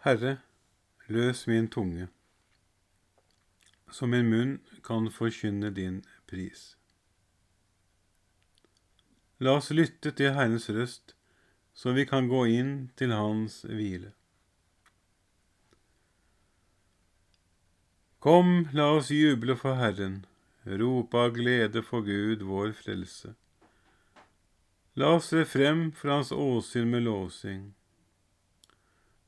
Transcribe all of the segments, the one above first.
Herre, løs min tunge, så min munn kan forkynne din pris. La oss lytte til Herrens røst, så vi kan gå inn til Hans hvile. Kom, la oss juble for Herren, rope av glede for Gud, vår frelse. La oss se frem for Hans åsyn med lovsing,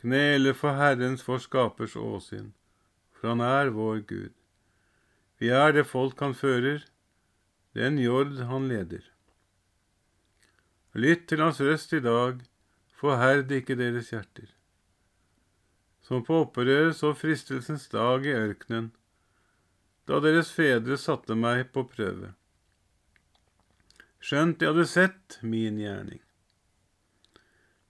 knele for Herrens vår skapers åsyn, for han er vår Gud. Vi er det folk han fører, den jord han leder. Lytt til hans røst i dag, forherd ikke deres hjerter. Som på opprøret så fristelsens dag i ørkenen, da deres fedre satte meg på prøve. Skjønt de hadde sett min gjerning.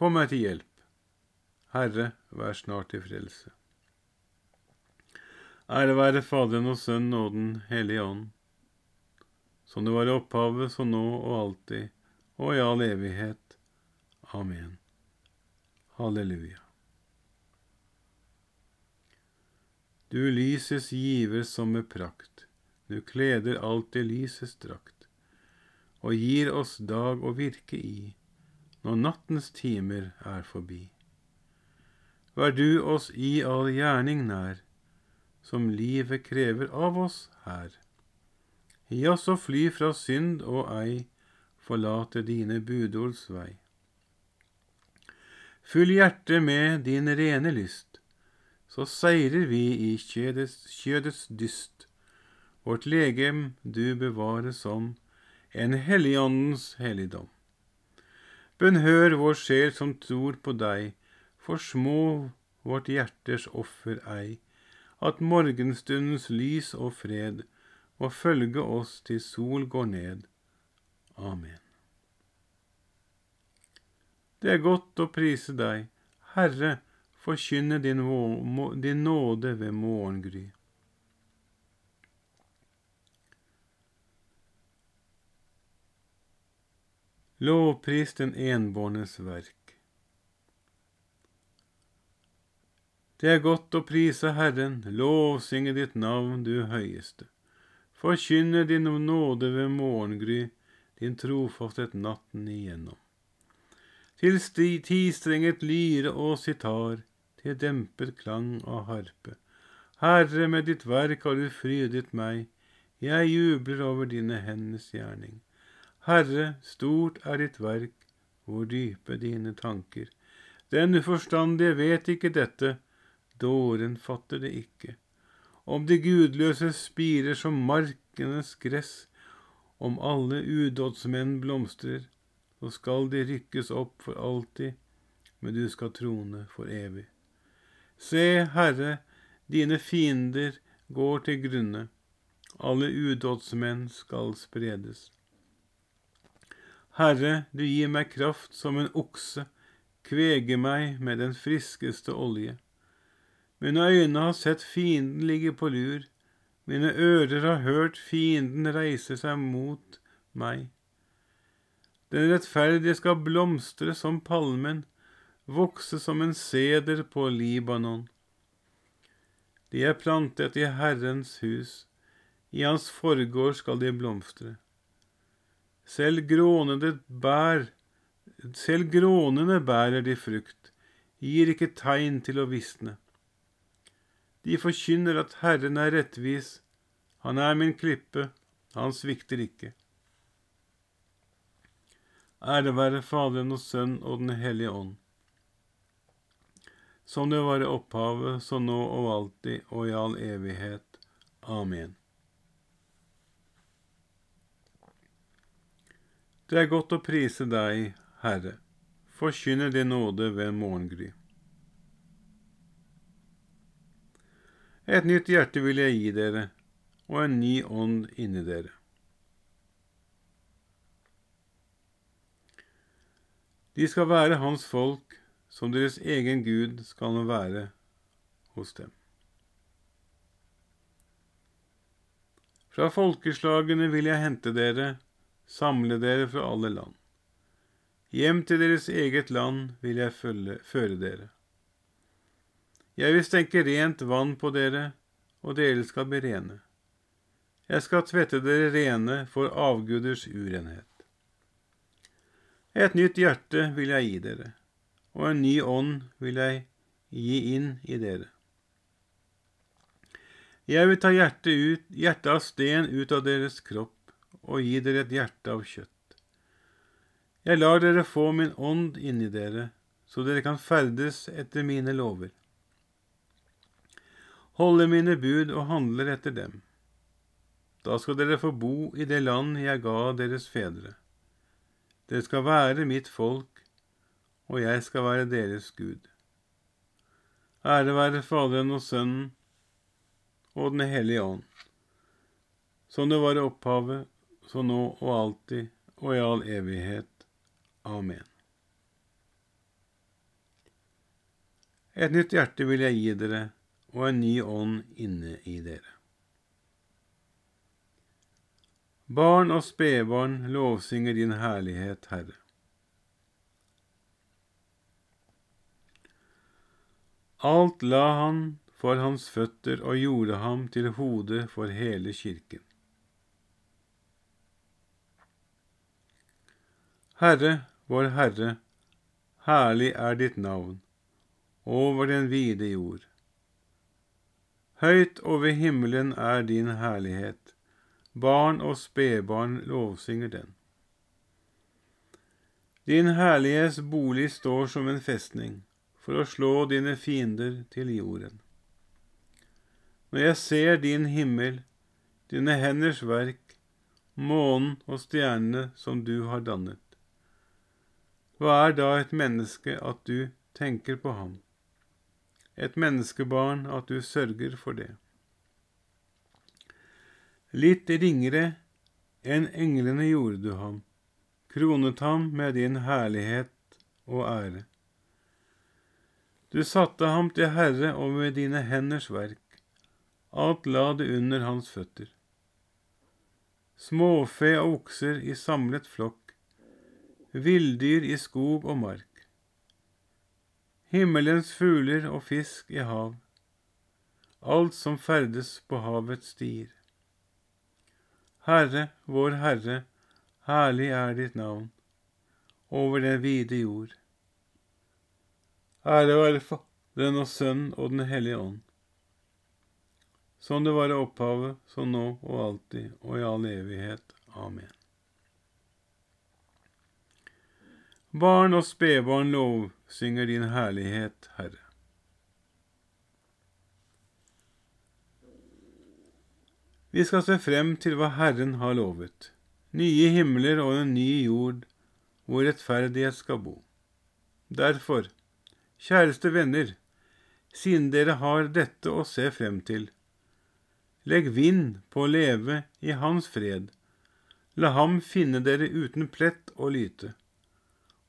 kom meg til hjelp. Herre, vær snart til frelse. Ære være Faderen og Sønnen og Den hellige ånd, som det var i opphavet, så nå og alltid, og i all evighet. Amen. Halleluja. Du lyses giver som med prakt, du kleder alltid lysets drakt, og gir oss dag å virke i, når nattens timer er forbi. Vær du oss i all gjerning nær, som livet krever av oss her. Gi oss å fly fra synd og ei, forlate dine budords vei. Fyll hjertet med din rene lyst, så seirer vi i kjødets, dyst. Vårt legem du bevarer som en helligåndens helligdom. Bønnhør vår sjel som tror på deg, for små vårt hjertes offer ei, at morgenstundens lys og fred må følge oss til sol går ned. Amen. Det er godt å prise deg, Herre, forkynne din, din nåde ved morgengry. Lovpris den enbårnes verk. Det er godt å prise Herren, lovsynge ditt navn, du høyeste. Forkynne din nåde ved morgengry, din trofasthet natten igjennom. Til tistrenget lyre og sitar, til dempet klang av harpe. Herre, med ditt verk har du frydet meg, jeg jubler over dine hendes gjerning. Herre, stort er ditt verk, hvor dype dine tanker. Den uforstandige vet ikke dette, dåren fatter det ikke. Om de gudløse spirer som markenes gress, om alle udådsmenn blomstrer, så skal de rykkes opp for alltid, men du skal trone for evig. Se, Herre, dine fiender går til grunne, alle udådsmenn skal spredes. Herre, du gir meg kraft som en okse, kveger meg med den friskeste olje. Mine øyne har sett fienden ligge på lur, mine ører har hørt fienden reise seg mot meg. Den rettferdige skal blomstre som palmen, vokse som en seder på Libanon. De er plantet i Herrens hus, i hans forgård skal de blomstre. Selv grånende bær, selv grånende bærer de frukt, gir ikke tegn til å visne. De forkynner at Herren er rettvis, han er min klippe, han svikter ikke. Ære være Faderen og Sønnen og Den hellige ånd. Som det var i opphavet, så nå og alltid og i all evighet. Amen. Det er godt å prise deg, Herre, forkynne din nåde ved morgengry. Et nytt hjerte vil jeg gi dere, og en ny ånd inni dere. De skal være hans folk, som deres egen Gud skal nå være hos dem. Fra folkeslagene vil jeg hente dere, samle dere fra alle land. Hjem til deres eget land vil jeg følge, føre dere. Jeg vil stenke rent vann på dere, og dere skal bli rene. Jeg skal tvette dere rene for avguders urenhet. Et nytt hjerte vil jeg gi dere, og en ny ånd vil jeg gi inn i dere. Jeg vil ta hjertet, ut, hjertet av sten ut av deres kropp og gi dere et hjerte av kjøtt. Jeg lar dere få min ånd inni dere, så dere kan ferdes etter mine lover. Holde mine bud og handler etter dem. Da skal dere få bo i det land jeg ga deres fedre. Dere skal være mitt folk, og jeg skal være deres Gud. Ære være Faderen og Sønnen og Den hellige ånd, som det var i opphavet, så nå og alltid og i all evighet. Amen. Et nytt hjerte vil jeg gi dere, og en ny ånd inne i dere. Barn og spedbarn lovsynger din herlighet, Herre. Alt la han for hans føtter og gjorde ham til hode for hele kirken. Herre, vår Herre, herlig er ditt navn over den vide jord. Høyt over himmelen er din herlighet Barn og spedbarn lovsynger den. Din herlighets bolig står som en festning, for å slå dine fiender til jorden. Når jeg ser din himmel, dine henders verk, månen og stjernene som du har dannet. Hva er da et menneske at du tenker på ham, et menneskebarn at du sørger for det? Litt ringere enn englene gjorde du ham, kronet ham med din herlighet og ære. Du satte ham til herre over dine henders verk, alt la det under hans føtter. Småfe og okser i samlet flokk, villdyr i skog og mark. Himmelens fugler og fisk i hav, alt som ferdes på havets stier. Herre, vår Herre, herlig er ditt navn over den vide jord. Ære være Faderen og Sønnen og Den hellige ånd, som det var i opphavet, så nå og alltid og i all evighet. Amen. Barn og spedbarn lovsynger din herlighet, Herre. Vi skal se frem til hva Herren har lovet, nye himler og en ny jord hvor rettferdighet skal bo. Derfor, kjæreste venner, siden dere har dette å se frem til, legg vind på å leve i Hans fred, la ham finne dere uten plett og lyte,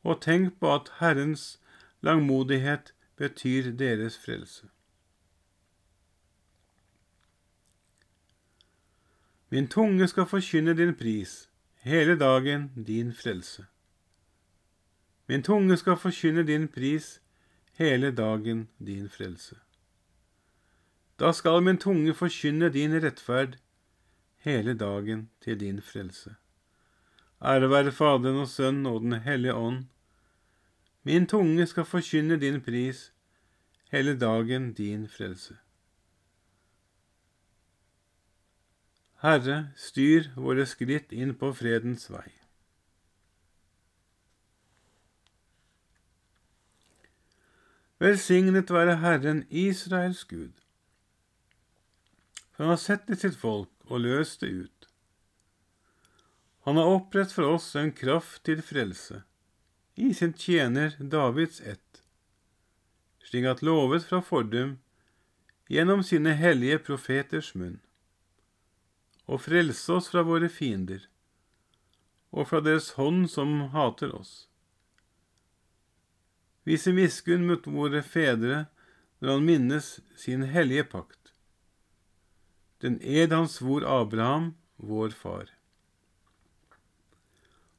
og tenk på at Herrens langmodighet betyr deres frelse. Min tunge skal forkynne din pris, hele dagen din frelse. Min tunge skal forkynne din pris, hele dagen din frelse. Da skal min tunge forkynne din rettferd, hele dagen til din frelse. Ære være Faderen og Sønnen og Den hellige ånd. Min tunge skal forkynne din pris, hele dagen din frelse. Herre, styr våre skritt inn på fredens vei. Velsignet være Herren Israels Gud, for han har sett til sitt folk og løst det ut. Han har opprett for oss en kraft til frelse, i sin tjener Davids ett, slik at lovet fra fordum gjennom sine hellige profeters munn, og frelse oss fra våre fiender, og fra deres hånd som hater oss. Vise miskunn mot våre fedre når han minnes sin hellige pakt, den ed han svor Abraham, vår far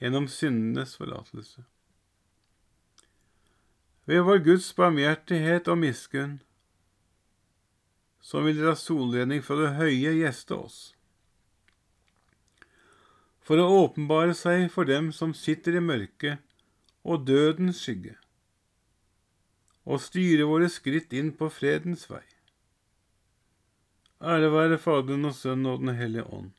gjennom syndenes forlatelse. Ved vår Guds barmhjertighet og miskunn, som vil dra solredning fra det høye gjeste oss, for å åpenbare seg for dem som sitter i mørket og dødens skygge, og styre våre skritt inn på fredens vei. Ære være Faderen og Sønnen og Den hellige ånd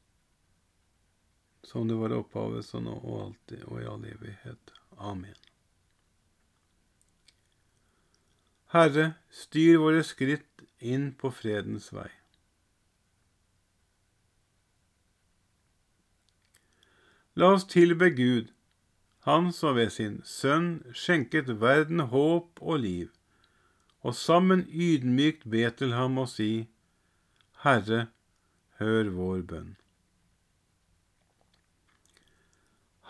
som det var opphavet, så nå og alltid og i all evighet. Amen. Herre, styr våre skritt inn på fredens vei. La oss tilbe Gud, Han som ved sin Sønn skjenket verden håp og liv, og sammen ydmykt be til ham og si, Herre, hør vår bønn.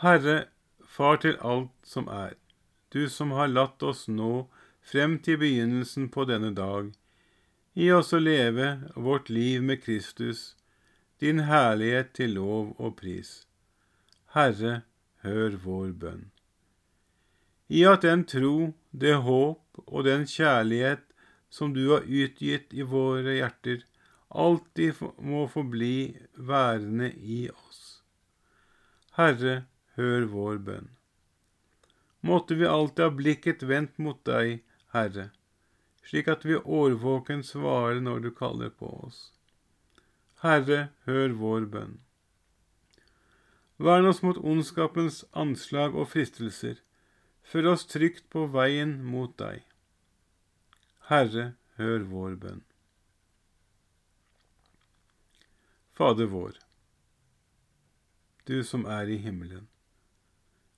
Herre, Far til alt som er, du som har latt oss nå frem til begynnelsen på denne dag, gi oss å leve vårt liv med Kristus, din herlighet til lov og pris. Herre, hør vår bønn. I at den tro, det håp og den kjærlighet som du har utgitt i våre hjerter, alltid må forbli værende i oss. Herre, hør vår bønn. Måtte vi alltid ha blikket vendt mot deg, Herre, slik at vi årvåken svarer når du kaller på oss. Herre, hør vår bønn. Vern oss mot ondskapens anslag og fristelser. Før oss trygt på veien mot deg. Herre, hør vår bønn. Fader vår, du som er i himmelen.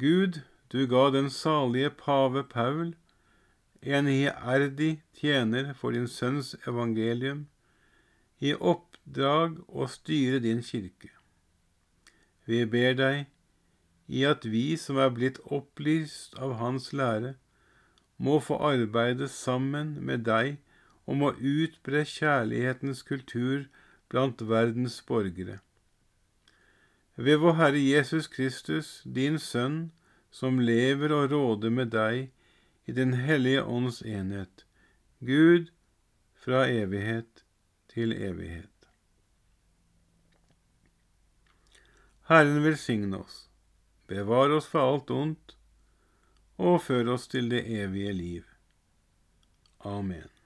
Gud, du ga den salige pave Paul, en iherdig tjener for din sønns evangelium, i oppdrag å styre din kirke. Vi ber deg, i at vi som er blitt opplyst av hans lære, må få arbeide sammen med deg om å utbre kjærlighetens kultur blant verdens borgere ved vår Herre Jesus Kristus, din Sønn, som lever og råder med deg i Den hellige ånds enhet, Gud fra evighet til evighet. Herren velsigne oss, bevare oss for alt ondt, og føre oss til det evige liv. Amen.